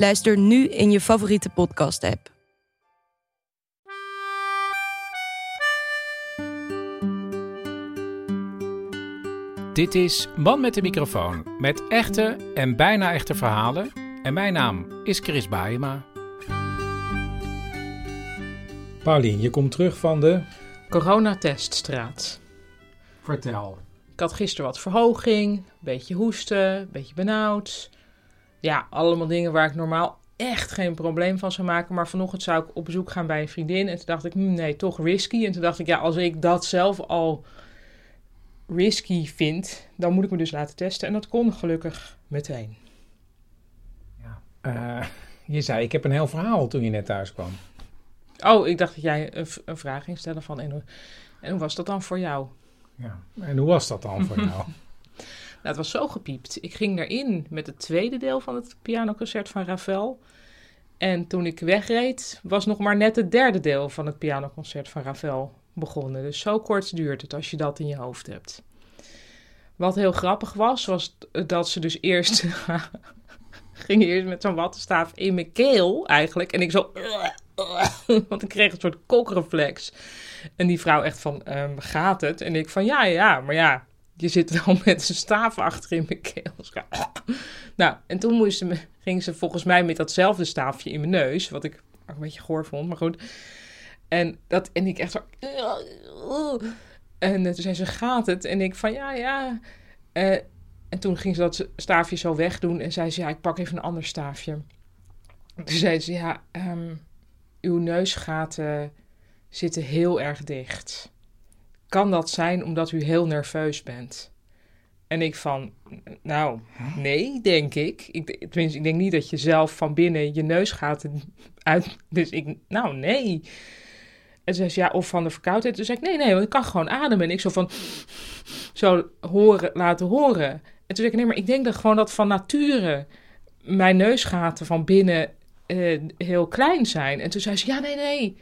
Luister nu in je favoriete podcast-app. Dit is Man met de microfoon met echte en bijna echte verhalen. En mijn naam is Chris Baayema. Paulien, je komt terug van de. Coronateststraat. Vertel. Ik had gisteren wat verhoging, een beetje hoesten, een beetje benauwd. Ja, allemaal dingen waar ik normaal echt geen probleem van zou maken. Maar vanochtend zou ik op bezoek gaan bij een vriendin. En toen dacht ik, hm, nee, toch risky. En toen dacht ik, ja, als ik dat zelf al risky vind, dan moet ik me dus laten testen. En dat kon gelukkig meteen. Eh, je zei, ik heb een heel verhaal toen je net thuis kwam. Oh, ik dacht dat jij een, een vraag ging stellen van... En hoe, en hoe was dat dan voor jou? Ja. En hoe was dat dan voor jou? Nou, het was zo gepiept. Ik ging erin met het tweede deel van het pianoconcert van Ravel. En toen ik wegreed, was nog maar net het derde deel van het pianoconcert van Ravel begonnen. Dus zo kort duurt het als je dat in je hoofd hebt. Wat heel grappig was, was dat ze dus eerst... ging eerst met zo'n wattenstaaf in mijn keel eigenlijk. En ik zo... Want ik kreeg een soort kokreflex. En die vrouw echt van, ehm, gaat het? En ik van, ja, ja, maar ja, je zit wel met een staaf achter in mijn keel. Dus nou, en toen moest ze ging ze volgens mij met datzelfde staafje in mijn neus, wat ik een beetje goor vond, maar goed. En, dat, en ik echt zo... En eh, toen zei ze, gaat het? En ik van, ja, ja. Eh, en toen ging ze dat staafje zo wegdoen en zei ze, ja, ik pak even een ander staafje. Toen zei ze, ja, ehm, uw neusgaten zitten heel erg dicht. Kan dat zijn omdat u heel nerveus bent? En ik van, nou, nee, denk ik. ik. Tenminste, ik denk niet dat je zelf van binnen je neusgaten uit... Dus ik, nou, nee. En ze zei, ja, of van de verkoudheid. Toen zei ik, nee, nee, want ik kan gewoon ademen. En ik zo van, zo horen, laten horen. En toen zei ik, nee, maar ik denk dat gewoon dat van nature mijn neusgaten van binnen eh, heel klein zijn. En toen zei ze, ja, nee, nee.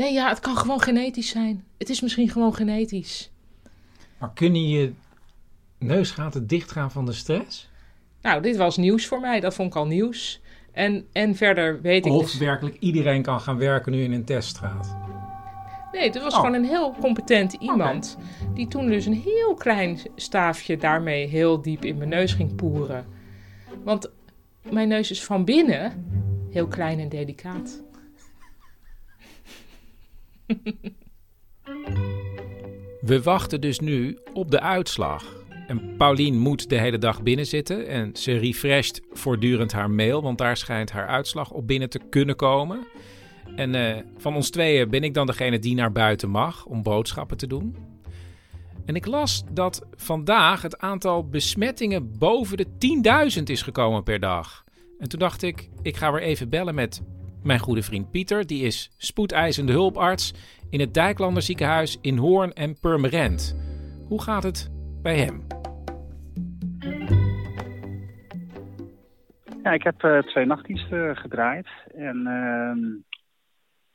Nee, ja, het kan gewoon genetisch zijn. Het is misschien gewoon genetisch. Maar kunnen je neusgaten dichtgaan van de stress? Nou, dit was nieuws voor mij. Dat vond ik al nieuws. En, en verder weet ik Of dus... werkelijk iedereen kan gaan werken nu in een teststraat? Nee, het was Oh. gewoon een heel competent iemand. Die toen dus een heel klein staafje daarmee heel diep in mijn neus ging poeren. Want mijn neus is van binnen heel klein en delicaat. We wachten dus nu op de uitslag. En Paulien moet de hele dag binnen zitten en ze refresht voortdurend haar mail, want daar schijnt haar uitslag op binnen te kunnen komen. En eh, van ons tweeën ben ik dan degene die naar buiten mag om boodschappen te doen. En ik las dat vandaag het aantal besmettingen boven de 10.000 is gekomen per dag. En toen dacht ik, ik ga weer even bellen met mijn goede vriend Pieter. Die is spoedeisende hulparts in het Dijklander ziekenhuis in Hoorn en Purmerend. Hoe gaat het bij hem? Ja, ik heb eh, twee nachtdiensten gedraaid en ehm,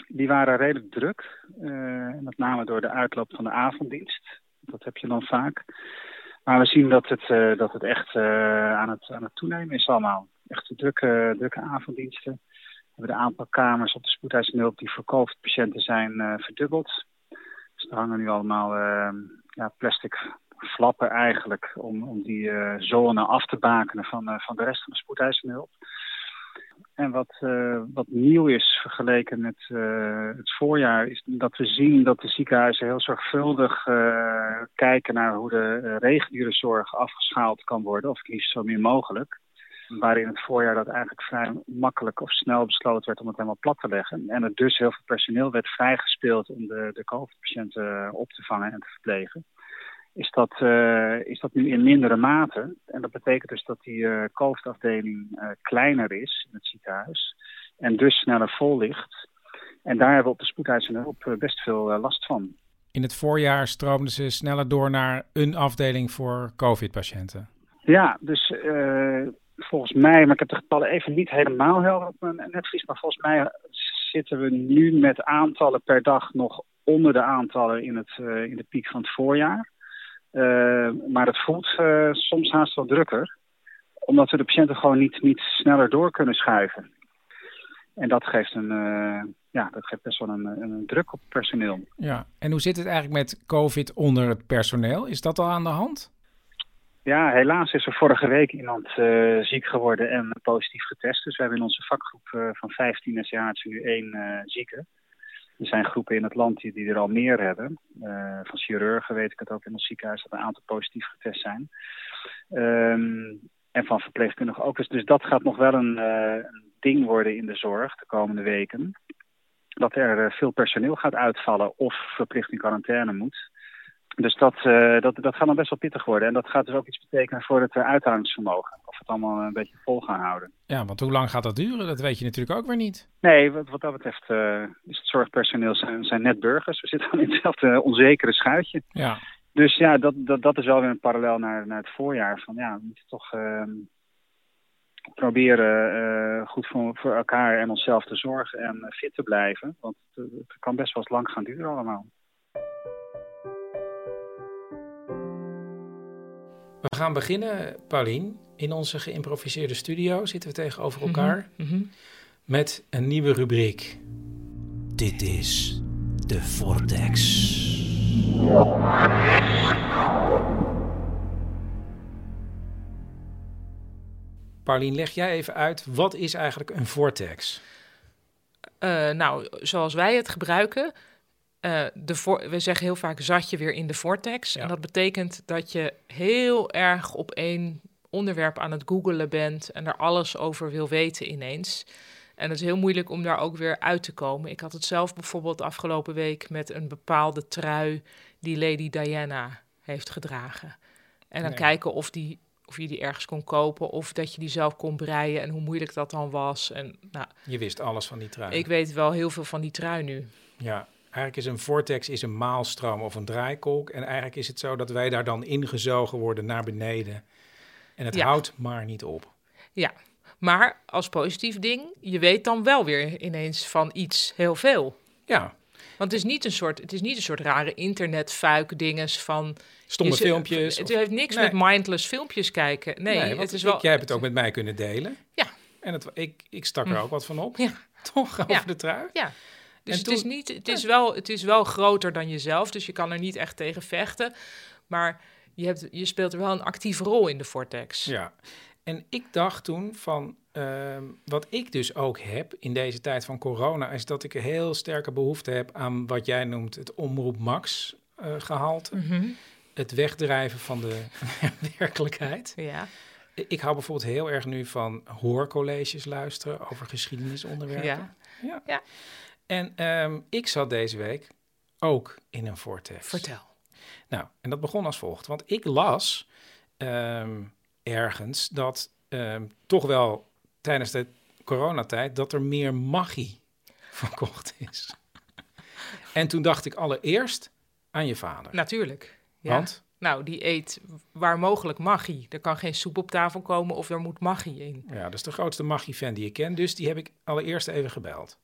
die waren redelijk druk. eh, met name door de uitloop van de avonddienst. Dat heb je dan vaak. Maar we zien dat het, eh, dat het echt eh, aan, het, aan het toenemen is allemaal. Echt drukke, drukke avonddiensten. Hebben de aantal kamers op de spoedeisende hulp die voor COVID-patiënten zijn eh, verdubbeld. Dus er hangen nu allemaal ehm, ja, plastic flappen eigenlijk om, om die eh, zone af te bakenen van, eh, van de rest van de spoedeisende hulp. En wat, wat nieuw is vergeleken met het voorjaar, is dat we zien dat de ziekenhuizen heel zorgvuldig kijken naar hoe de reguliere afgeschaald kan worden, of het liefst zo min mogelijk. Waar in het voorjaar dat eigenlijk vrij makkelijk of snel besloten werd om het helemaal plat te leggen. En er dus heel veel personeel werd vrijgespeeld om de, de COVID-patiënten op te vangen en te verplegen is dat, uh, is dat nu in mindere mate. En dat betekent dus dat die uh, COVID-afdeling uh, kleiner is in het ziekenhuis en dus sneller vol ligt. En daar hebben we op de spoedeisende hulp best veel last van. In het voorjaar stroomden ze sneller door naar een afdeling voor COVID-patiënten. Ja, dus volgens mij, maar ik heb de getallen even niet helemaal helder op mijn netvlies, maar volgens mij zitten we nu met aantallen per dag nog onder de aantallen in, het, in de piek van het voorjaar. Uh, maar het voelt uh, soms haast wel drukker. Omdat we de patiënten gewoon niet, niet sneller door kunnen schuiven. En dat geeft, een, ja, dat geeft best wel een, een, druk op personeel. Ja, en hoe zit het eigenlijk met COVID onder het personeel? Is dat al aan de hand? Ja, helaas is er vorige week iemand ziek geworden en positief getest. Dus we hebben in onze vakgroep van 15 SCH's nu één zieke. Er zijn groepen in het land die, er al meer hebben. Uh, van chirurgen weet ik het ook in ons ziekenhuis dat een aantal positief getest zijn. Um, en van verpleegkundigen ook. Dus, dus dat gaat nog wel een, uh, een, ding worden in de zorg de komende weken. Dat er uh, veel personeel gaat uitvallen of verplicht in quarantaine moet. Dus dat, uh, dat, dat gaat dan best wel pittig worden. En dat gaat dus ook iets betekenen voor het uithoudingsvermogen. Of we het allemaal een beetje vol gaan houden. Ja, want hoe lang gaat dat duren? Dat weet je natuurlijk ook weer niet. Nee, wat, wat dat betreft uh, is het zorgpersoneel zijn, zijn net burgers. We zitten in hetzelfde onzekere schuitje. Ja. Dus ja, dat, dat, dat is wel weer een parallel naar, naar het voorjaar. Van ja, we moeten toch uh, proberen goed voor, voor elkaar en onszelf te zorgen en fit te blijven. Want het, het kan best wel eens lang gaan duren allemaal. We gaan beginnen, Paulien. In onze geïmproviseerde studio zitten we tegenover mhm, elkaar mm -hmm. met een nieuwe rubriek. Dit is de Vortex. Paulien, leg jij even uit, wat is eigenlijk een vortex? Uh, nou, zoals wij het gebruiken, uh, de we zeggen heel vaak zat je weer in de vortex. En dat betekent dat je heel erg op één onderwerp aan het googelen bent en er alles over wil weten ineens. En het is heel moeilijk om daar ook weer uit te komen. Ik had het zelf bijvoorbeeld afgelopen week met een bepaalde trui die Lady Diana heeft gedragen. En dan kijken of, die, of je die ergens kon kopen of dat je die zelf kon breien en hoe moeilijk dat dan was. En, nou, je wist alles van die trui. Ik weet wel heel veel van die trui nu. Ja, Eigenlijk is een vortex is een maalstroom of een draaikolk. En eigenlijk is het zo dat wij daar dan ingezogen worden naar beneden. En het houdt maar niet op. Ja, maar als positief ding, je weet dan wel weer ineens van iets heel veel. Ja. Want het is niet een soort, het is niet een soort rare internetfuik dinges van... Stomme filmpjes. Het, heeft niks met mindless filmpjes kijken. Nee, het is wel... jij hebt het ook met mij kunnen delen. Ja. En het, ik, ik stak er hm. ook wat van op. Ja. Toch, over de trui. Ja. Dus het, is niet, het, is wel, het is wel groter dan jezelf, dus je kan er niet echt tegen vechten. Maar je, hebt, je speelt er wel een actieve rol in de vortex. Ja, en ik dacht toen van, uh, wat ik dus ook heb in deze tijd van corona, is dat ik een heel sterke behoefte heb aan wat jij noemt het omroep max uh, gehalte. Mhm. Het wegdrijven van de werkelijkheid. Ja. Ik hou bijvoorbeeld heel erg nu van hoorcolleges luisteren over geschiedenisonderwerpen. Ja. ja. ja. En um, ik zat deze week ook in een vortex. Vertel. Nou, en dat begon als volgt. Want ik las um, ergens dat um, toch wel tijdens de coronatijd... dat er meer magie verkocht is. en toen dacht ik allereerst aan je vader. Natuurlijk. Ja. Want? Nou, die eet waar mogelijk magie. Er kan geen soep op tafel komen of er moet magie in. Ja, dat is de grootste magie-fan die ik ken. Dus die heb ik allereerst even gebeld.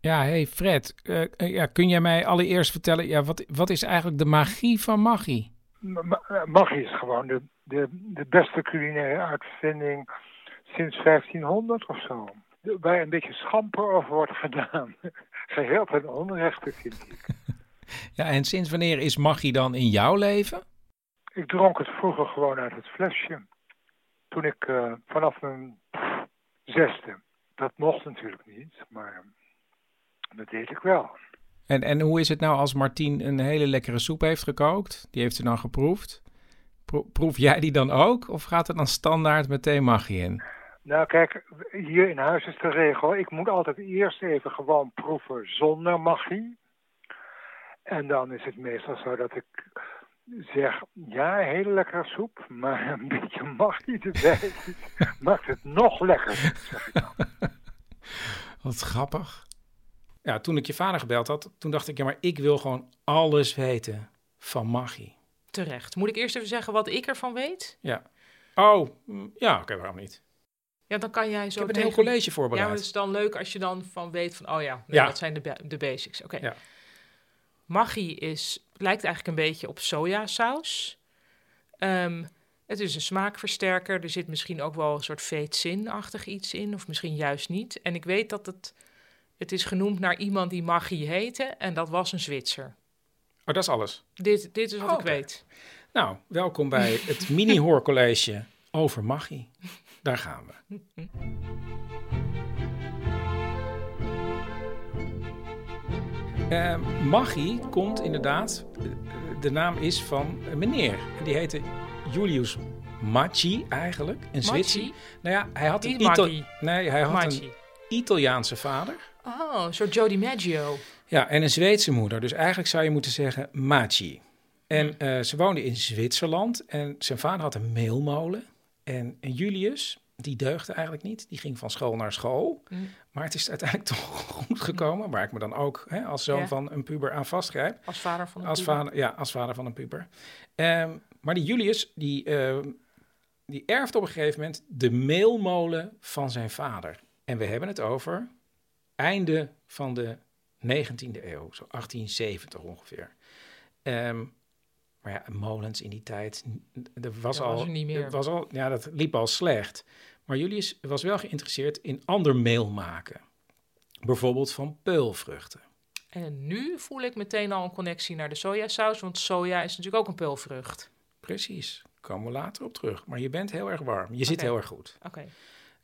Ja, hey Fred, uh, ja, kun jij mij allereerst vertellen, ja, wat, wat is eigenlijk de magie van magie? Eh, magie is gewoon de, de, de beste culinaire uitvinding sinds 1500 of zo. Waar een beetje schamper over wordt gedaan. Geheel ten onrechte, vind ik. ja, en sinds wanneer is magie dan in jouw leven? Ik dronk het vroeger gewoon uit het flesje. Toen ik uh, vanaf mijn zesde dat mocht natuurlijk niet, maar dat deed ik wel. En, en hoe is het nou als Martien een hele lekkere soep heeft gekookt? Die heeft ze dan geproefd. Pro- proef jij die dan ook? Of gaat het dan standaard meteen magie in? Nou kijk, hier in huis is de regel, ik moet altijd eerst even gewoon proeven zonder magie. En dan is het meestal zo dat ik zeg, ja, hele lekkere soep, maar een beetje magie erbij maakt het nog lekkerder, zeg ik dan. Wat grappig. Ja, toen ik je vader gebeld had, toen dacht ik, ja, maar ik wil gewoon alles weten van magie. Terecht. Moet ik eerst even zeggen wat ik ervan weet? Ja. Oh, mm, ja, oké, waarom niet? Ja, dan kan jij Ik zo heb een tegen... heel college Ja, voorbereid. maar het is dan leuk als je dan van weet van, oh ja, Ja. dat zijn de, de basics. Oké. Ja. Magie is, lijkt eigenlijk een beetje op sojasaus. Ehm, het is een smaakversterker. Er zit misschien ook wel een soort veetzin-achtig iets in, of misschien juist niet. En ik weet dat het, het is genoemd naar iemand die magie heette, en dat was een Zwitser. Oh, dat is alles. Dit, dit is wat Oh, ik weet. Nou, welkom bij het mini-hoorcollege over magie. Daar gaan we. Eh, magie komt inderdaad, eh, de naam is van een meneer. En die heette Julius Maggi eigenlijk, een Zwitser. Maggi? Nou ja, hij had een, Maggi. nee, hij had Maggi. een Italiaanse vader. Oh, een soort Jody Maggio. Ja, en een Zweedse moeder. Dus eigenlijk zou je moeten zeggen Maggi. En eh, ze woonde in Zwitserland en zijn vader had een meelmolen. En, en Julius, die deugde eigenlijk niet. Die ging van school naar school. Mm. Maar het is uiteindelijk toch goed gekomen. Waar ik me dan ook hè, als zoon Ja. van een puber aan vastgrijp. Als vader van een Als puber. vader, ja, als vader van een puber. Ehm, maar die Julius, die, ehm, die erft op een gegeven moment de meelmolen van zijn vader. En we hebben het over einde van de 19e eeuw, zo 1870 ongeveer. Ehm, maar ja, molens in die tijd, er was al, was er niet meer. er was al, ja, dat liep al slecht. Maar Julius was wel geïnteresseerd in ander meel maken. Bijvoorbeeld van peulvruchten. En nu voel ik meteen al een connectie naar de sojasaus, want soja is natuurlijk ook een peulvrucht. Precies, komen we later op terug. Maar je bent heel erg warm, je zit heel erg goed. Oké.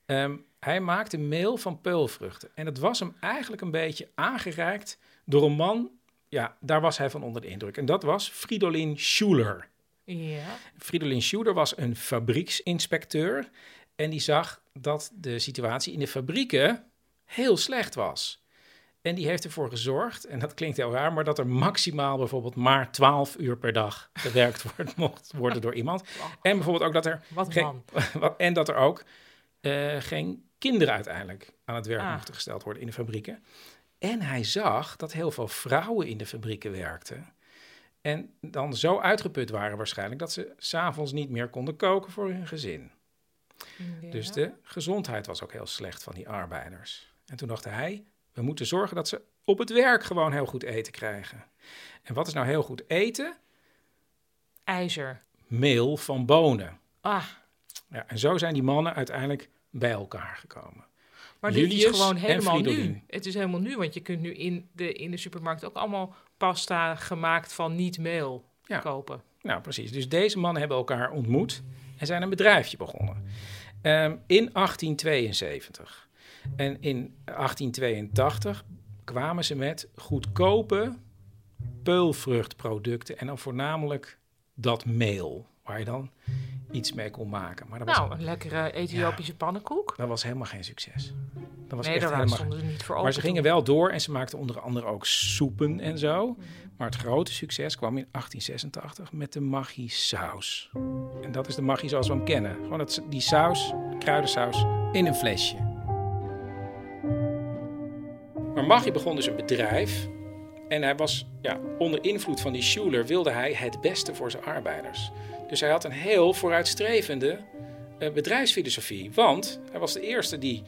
Ehm, hij maakte meel van peulvruchten. En het was hem eigenlijk een beetje aangereikt door een man. Ja, daar was hij van onder de indruk. En dat was Fridolin Schuler. Ja. Fridolin Schuler was een fabrieksinspecteur. En die zag dat de situatie in de fabrieken heel slecht was. En die heeft ervoor gezorgd, en dat klinkt heel raar, maar dat er maximaal bijvoorbeeld maar 12 uur per dag gewerkt wordt, mocht worden door iemand. En bijvoorbeeld ook dat er Wat man. en dat er ook eh, geen kinderen uiteindelijk aan het werk Ah. mochten gesteld worden in de fabrieken. En hij zag dat heel veel vrouwen in de fabrieken werkten. En dan zo uitgeput waren waarschijnlijk dat ze s'avonds niet meer konden koken voor hun gezin. Ja. Dus de gezondheid was ook heel slecht van die arbeiders. En toen dacht hij, we moeten zorgen dat ze op het werk gewoon heel goed eten krijgen. En wat is nou heel goed eten? IJzer. Meel van bonen. Ah, Ja, en zo zijn die mannen uiteindelijk bij elkaar gekomen. maar dit Julius is gewoon helemaal nu. Het is helemaal nu, want je kunt nu in de, in de supermarkt ook allemaal pasta gemaakt van niet-meel Ja. kopen. Nou, precies. Dus deze mannen hebben elkaar ontmoet en zijn een bedrijfje begonnen. Ehm, in 1872. En in 1882 kwamen ze met goedkope peulvruchtproducten. En dan voornamelijk dat meel, waar je dan iets mee kon maken. Maar dat was, Nou, een lekkere Ethiopische pannenkoek. dat was helemaal geen succes. Dat was Nee, echt daar helemaal stonden ze niet voor maar open ze gingen wel door en ze maakten onder andere ook soepen en zo. Maar het grote succes kwam in 1886 met de Maggi saus. En dat is de Maggi zoals we hem kennen. Gewoon het, die saus, kruidensaus, in een flesje. Maar Maggi begon dus een bedrijf. En hij was ja, onder invloed van die Schuler wilde hij het beste voor zijn arbeiders. Dus hij had een heel vooruitstrevende eh, bedrijfsfilosofie. Want hij was de eerste die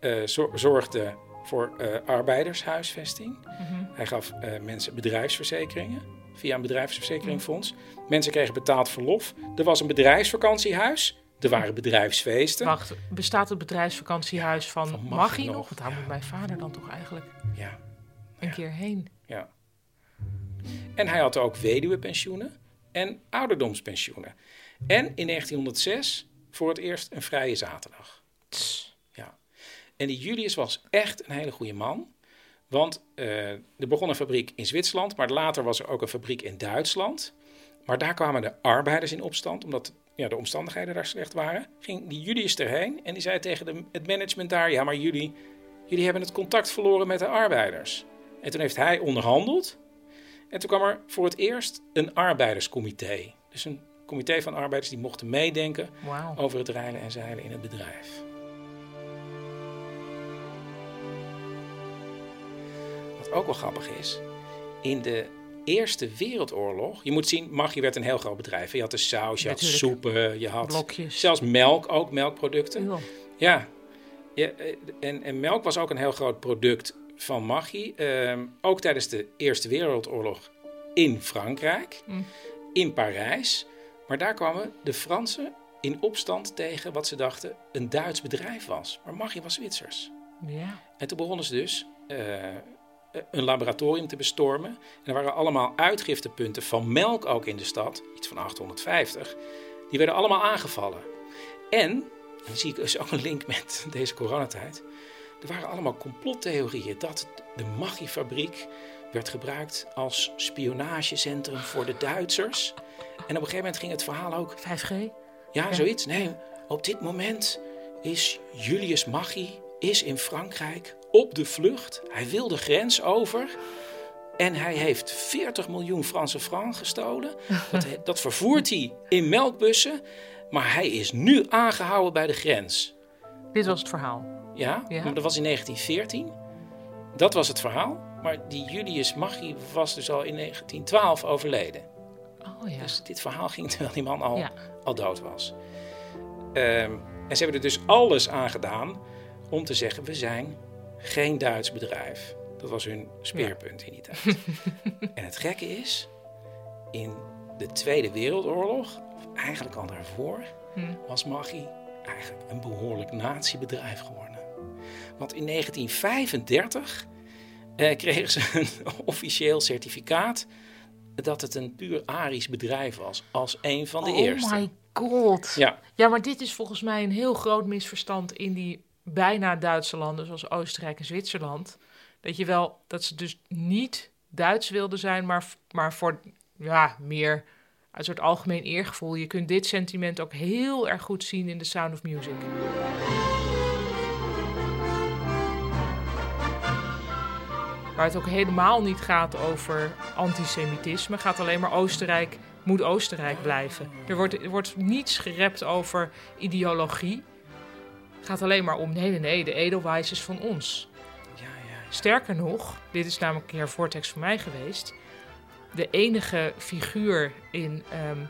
eh, zor- zorgde voor eh, arbeidershuisvesting. Mhm. Hij gaf mensen bedrijfsverzekeringen via een bedrijfsverzekeringfonds. Mensen kregen betaald verlof. Er was een bedrijfsvakantiehuis. Er waren bedrijfsfeesten. Wacht, bestaat het bedrijfsvakantiehuis van, Van nog, nog? Want daar ja. moet mijn vader dan toch eigenlijk Ja, een keer heen. En hij had ook weduwepensioenen en ouderdomspensioenen. En in 1906 voor het eerst een vrije zaterdag. Ja. En die Julius was echt een hele goede man. Want uh, er begon een fabriek in Zwitserland, maar later was er ook een fabriek in Duitsland. Maar daar kwamen de arbeiders in opstand, omdat ja, de omstandigheden daar slecht waren. Ging die Julius erheen en die zei tegen de, het management daar: Ja, maar jullie, jullie hebben het contact verloren met de arbeiders. En toen heeft hij onderhandeld. En toen kwam er voor het eerst een arbeiderscomité. Dus een comité van arbeiders die mochten meedenken over het rijden en zeilen in het bedrijf. Wat ook wel grappig is, in de Eerste Wereldoorlog, je moet zien, Maggi werd een heel groot bedrijf. Je had de saus, je had soepen, je had Blokjes. zelfs melk, ook melkproducten. Ja, ja en, en melk was ook een heel groot product van Maggi. Ehm, ook tijdens de Eerste Wereldoorlog in Frankrijk, mm. in Parijs. Maar daar kwamen de Fransen in opstand tegen wat ze dachten een Duits bedrijf was. Maar Maggi was Zwitsers. Ja. En toen begonnen ze dus uh, een laboratorium te bestormen. En er waren allemaal uitgiftepunten van melk ook in de stad, iets van 850. Die werden allemaal aangevallen. En, en dan zie ik dus ook een link met deze coronatijd. Er waren allemaal complottheorieën dat de Maggi-fabriek werd gebruikt als spionagecentrum voor de Duitsers. En op een gegeven moment ging het verhaal ook... 5G? Ja, zoiets. Nee, op dit moment is Julius Maggi is in Frankrijk op de vlucht. Hij wil de grens over. En hij heeft 40 miljoen Franse francs gestolen. Dat, dat vervoert hij in melkbussen. Maar hij is nu aangehouden bij de grens. Dit was het verhaal? Ja, ja. dat was in 1914. Dat was het verhaal. Maar die Julius Maggi was dus al in 1912 overleden. Oh, ja. Dus dit verhaal ging terwijl die man al, al dood was. Ehm, en ze hebben er dus alles aan gedaan om te zeggen: we zijn geen Duits bedrijf. Dat was hun speerpunt in die tijd. en het gekke is, in de Tweede Wereldoorlog, of eigenlijk al daarvoor, hm. was Maggi eigenlijk een behoorlijk natiebedrijf geworden. Want in 1935 eh, kregen ze een officieel certificaat dat het een puur Arisch bedrijf was, als een van de oh eerste. Oh my god. Ja. ja, maar dit is volgens mij een heel groot misverstand in die bijna Duitse landen, zoals Oostenrijk en Zwitserland. Dat je wel, dat ze dus niet Duits wilden zijn, maar, maar voor ja, meer een soort algemeen eergevoel. Je kunt dit sentiment ook heel erg goed zien in The Sound of Music. Waar het ook helemaal niet gaat over antisemitisme. gaat alleen maar Oostenrijk moet Oostenrijk blijven. Er wordt, er wordt niets gerept over ideologie. Het gaat alleen maar om, nee, nee, nee, de Edelweiss is van ons. Ja, ja, Sterker nog, dit is namelijk een keer voortekst voor mij geweest. De enige figuur in um,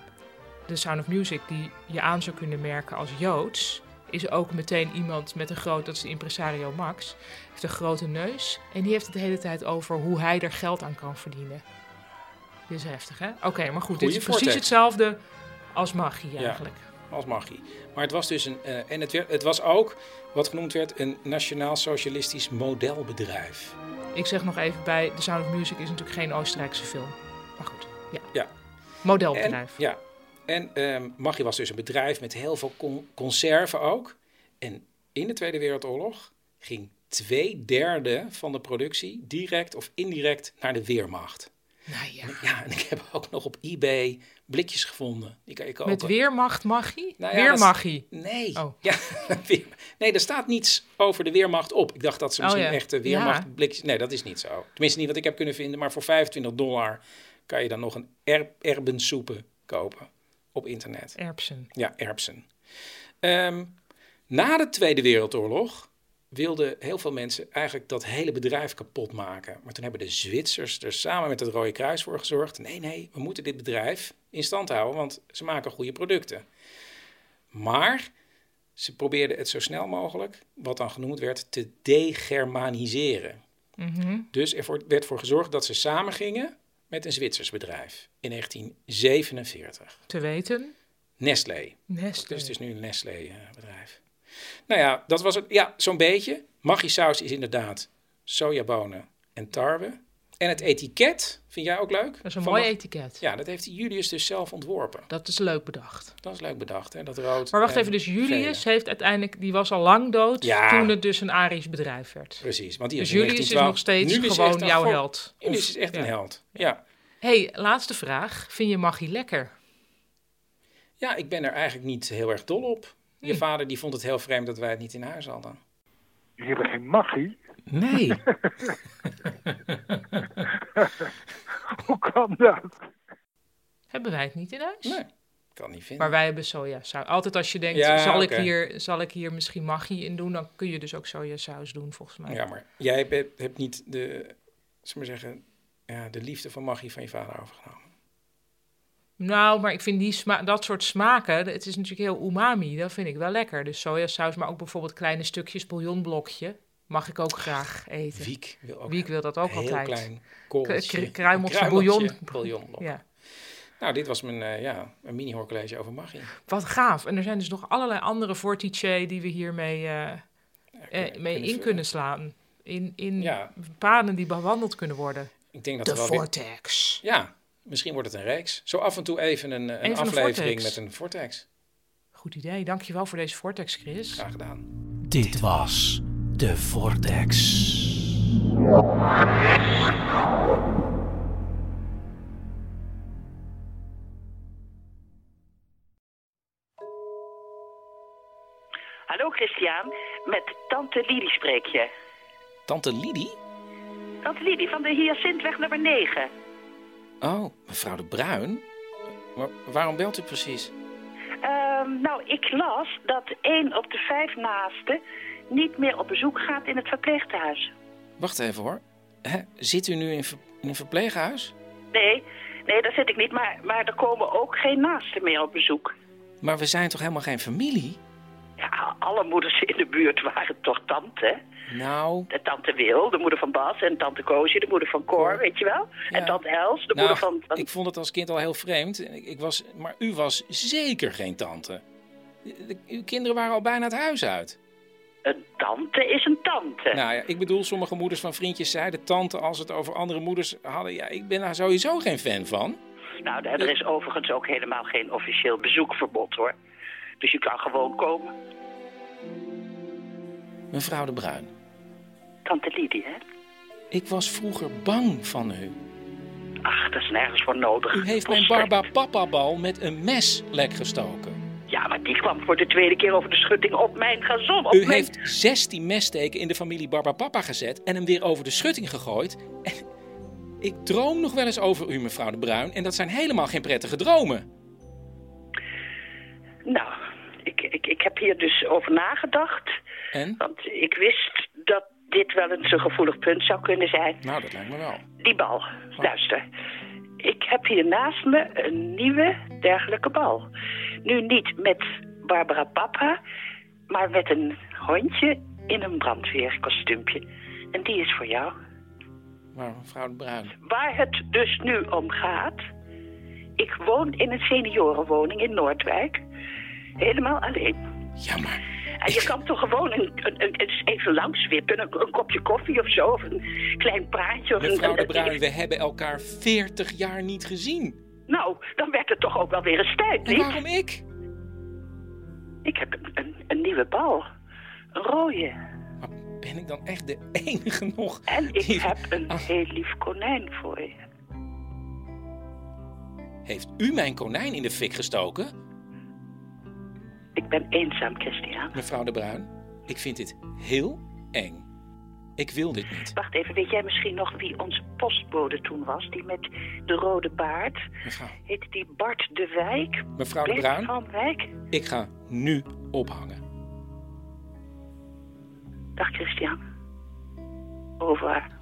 The Sound of Music die je aan zou kunnen merken als Joods, is ook meteen iemand met een groot, dat is de impresario Max, heeft een grote neus en die heeft het de hele tijd over hoe hij er geld aan kan verdienen. Dit is heftig, hè? Oké, maar goed, dit is precies hetzelfde als magie eigenlijk. Ja, als magie. Maar het was dus een, uh, en het, werd, het was ook wat genoemd werd een nationaal socialistisch modelbedrijf. Ik zeg nog even bij, The Sound of Music is natuurlijk geen Oostenrijkse film. Maar goed, ja. ja. Modelbedrijf. En, ja, en um, Maggi was dus een bedrijf met heel veel con conserven ook. En in de Tweede Wereldoorlog ging twee derde van de productie direct of indirect naar de Weermacht. Nou ja. Ja, en ik heb ook nog op eBay blikjes gevonden. Die kan je kopen. Met Weermacht magie? Nou ja, Weermagie? Nee. Oh. Ja, nee, er staat niets over de Weermacht op. Ik dacht dat ze oh misschien oh, ja. echt Weermacht blikjes... Nee, dat is niet zo. Tenminste niet wat ik heb kunnen vinden. Maar voor 25 dollar kan je dan nog een er erbensoepen kopen op internet. Erbsen. Ja, erbsen. Um, na de Tweede Wereldoorlog wilden heel veel mensen eigenlijk dat hele bedrijf kapot maken. Maar toen hebben de Zwitsers er samen met het Rode Kruis voor gezorgd. Nee, nee, we moeten dit bedrijf in stand houden, want ze maken goede producten. Maar ze probeerden het zo snel mogelijk, wat dan genoemd werd, te degermaniseren. Mm Dus er werd voor gezorgd dat ze samen gingen met een Zwitsers bedrijf in 1947. Te weten? Nestlé. Nestlé. Dus het is nu een Nestlé-bedrijf. Nou ja, dat was het. Ja, zo'n beetje. Maggi saus is inderdaad sojabonen en tarwe. En het etiket, vind jij ook leuk? Dat is een Van mooi etiket. Ja, dat heeft Julius dus zelf ontworpen. Dat is leuk bedacht. Dat is leuk bedacht, hè? Dat rood. Maar wacht en even, dus Julius gele. heeft uiteindelijk, die was al lang dood Ja. toen het dus een Arisch bedrijf werd. Precies, want die Dus is Julius is 1912 nog steeds gewoon jouw held. Julius Of- is echt ja. een held. Ja. hey, laatste vraag. Vind je magie lekker? ja, ik ben er eigenlijk niet heel erg dol op. Je Hm. vader die vond het heel vreemd dat wij het niet in huis hadden. Jullie hebben geen magie. Nee. Hoe kan dat? Hebben wij het niet in huis? nee, kan niet vinden. Maar wij hebben sojasaus. Altijd als je denkt, Ja, zal, ik hier, zal ik hier misschien magie in doen, dan kun je dus ook sojasaus doen, volgens mij. Ja, maar jij hebt, hebt niet de, zeg maar zeggen, ja, de liefde van magie van je vader overgenomen. Nou, maar ik vind die sma dat soort smaken, het is natuurlijk heel umami, dat vind ik wel lekker. Dus sojasaus, maar ook bijvoorbeeld kleine stukjes bouillonblokje, mag ik ook graag eten. Wiek wil ook Wiek wil dat ook een heel altijd. klein korreltje. Kru- kruimeltje Een bouillon. bouillonblok. Ja. Nou, dit was mijn, eh, ja, mijn mini-hoorcollege over magie. Wat gaaf. En er zijn dus nog allerlei andere vortice die we hiermee eh, eh, kunnen- mee kunnen in kunnen slaan. In, in Ja. paden die bewandeld kunnen worden. Ik denk dat De weer- vortex. Ja, misschien wordt het een reeks. Zo af en toe even een, een Even een aflevering met een vortex. Goed idee. Dankjewel voor deze vortex, Chris. Graag gedaan. Dit was de Vortex. Hallo Christian, met tante Lidie spreek je. Tante Lidie? Tante Lidie van de Hyacintweg nummer 9. Oh, mevrouw de Bruin? Maar waarom belt u precies? Ehm, nou, ik las dat één op de vijf naasten niet meer op bezoek gaat in het verpleeghuis. Wacht even hoor. Hè, zit u nu in, ver- in een verpleeghuis? Nee, nee, dat zit ik niet, maar, maar er komen ook geen naasten meer op bezoek. Maar we zijn toch helemaal geen familie? Ja, alle moeders in de buurt waren toch tante? Nou, De tante Wil, de moeder van Bas, en tante Koosje, de moeder van Cor, weet je wel? En tante Els, de nou moeder van... van... ik vond het als kind al heel vreemd. Ik, ik was, maar u was zeker geen tante. De- de- uw kinderen waren al bijna het huis uit. Een tante is een tante. Nou ja, ik bedoel, sommige moeders van vriendjes zeiden tante als het over andere moeders hadden. Ja, ik ben daar sowieso geen fan van. Nou, er is overigens ook helemaal geen officieel bezoekverbod, hoor. Dus je kan gewoon komen. Mevrouw de Bruin, Tante Lidie, hè? ik was vroeger bang van u. Ach, dat is nergens voor nodig. U heeft mijn. Barba Papa bal met een mes lek gestoken. Ja, maar die kwam voor de tweede keer over de schutting op mijn gazon. Op U mijn... heeft 16 messteken in de familie Barba Papa gezet en hem weer over de schutting gegooid. En ik droom nog wel eens over u, mevrouw de Bruin, en dat zijn helemaal geen prettige dromen. Nou, ik, ik, ik heb hier dus over nagedacht. En? Want ik wist dat dit wel eens een gevoelig punt zou kunnen zijn. Nou, dat lijkt me wel. Die bal. Luister. Ik heb hier naast me een nieuwe dergelijke bal. Nu niet met Barbara Papa, maar met een hondje in een brandweerkostuumpje. En die is voor jou. Maar mevrouw de Bruin, Waar het dus nu om gaat. Ik woon in een seniorenwoning in Noordwijk. Helemaal alleen. Ja, maar... En je kan toch gewoon een, een, een- even langs wippen. Een, een kopje koffie of zo. Of een klein praatje. Of een- Mevrouw de een- Bruin, we hebben elkaar 40 jaar niet gezien. Nou, dan werd het toch ook wel weer eens tijd, En niet? waarom ik? Ik heb een, een, een nieuwe bal. Een rode. Maar ben ik dan echt de enige nog? En ik die- heb een Ah, heel lief konijn voor je. heeft u mijn konijn in de fik gestoken? Ik ben eenzaam, Christian. Mevrouw de Bruin, ik vind dit heel eng. Ik wil dit niet. Wacht even, weet jij misschien nog wie onze postbode toen was? Die met de rode baard. Mevrouw, Heette die Bart de Wijk? mevrouw de Bruin, van Wijk? ik ga nu ophangen. Dag, Christian. Over.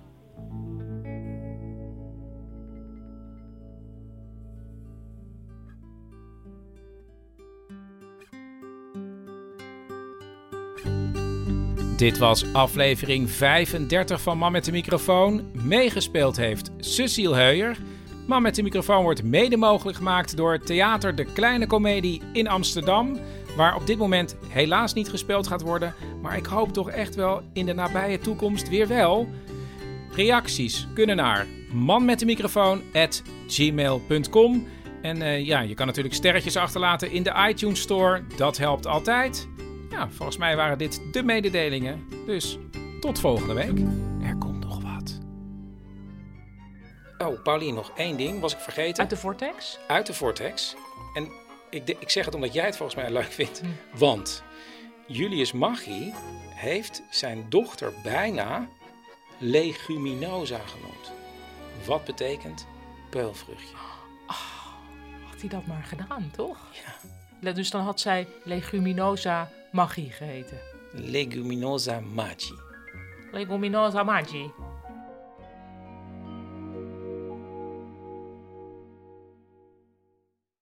Dit was aflevering 35 van Man met de microfoon. Meegespeeld heeft Cecile Heuyer. Man met de microfoon wordt mede mogelijk gemaakt door Theater De Kleine Comedie in Amsterdam. Waar op dit moment helaas niet gespeeld gaat worden. Maar ik hoop toch echt wel in de nabije toekomst weer wel. Reacties kunnen naar manmetdemicrofoon@gmail.com. En eh, ja, je kan natuurlijk sterretjes achterlaten in de iTunes Store. Dat helpt altijd. Ja, volgens mij waren dit de mededelingen. Dus tot volgende week. Er komt nog wat. Oh, Paulien, nog één ding was ik vergeten. Uit de Vortex? Uit de Vortex. En ik, ik zeg het omdat jij het volgens mij leuk vindt. Want Julius Maggi heeft zijn dochter bijna leguminosa genoemd. Wat betekent peulvruchtje? Had hij dat maar gedaan, toch? Ja. Dus dan had zij Leguminosa Magie geheten. Leguminosa magi. Leguminosa Magie.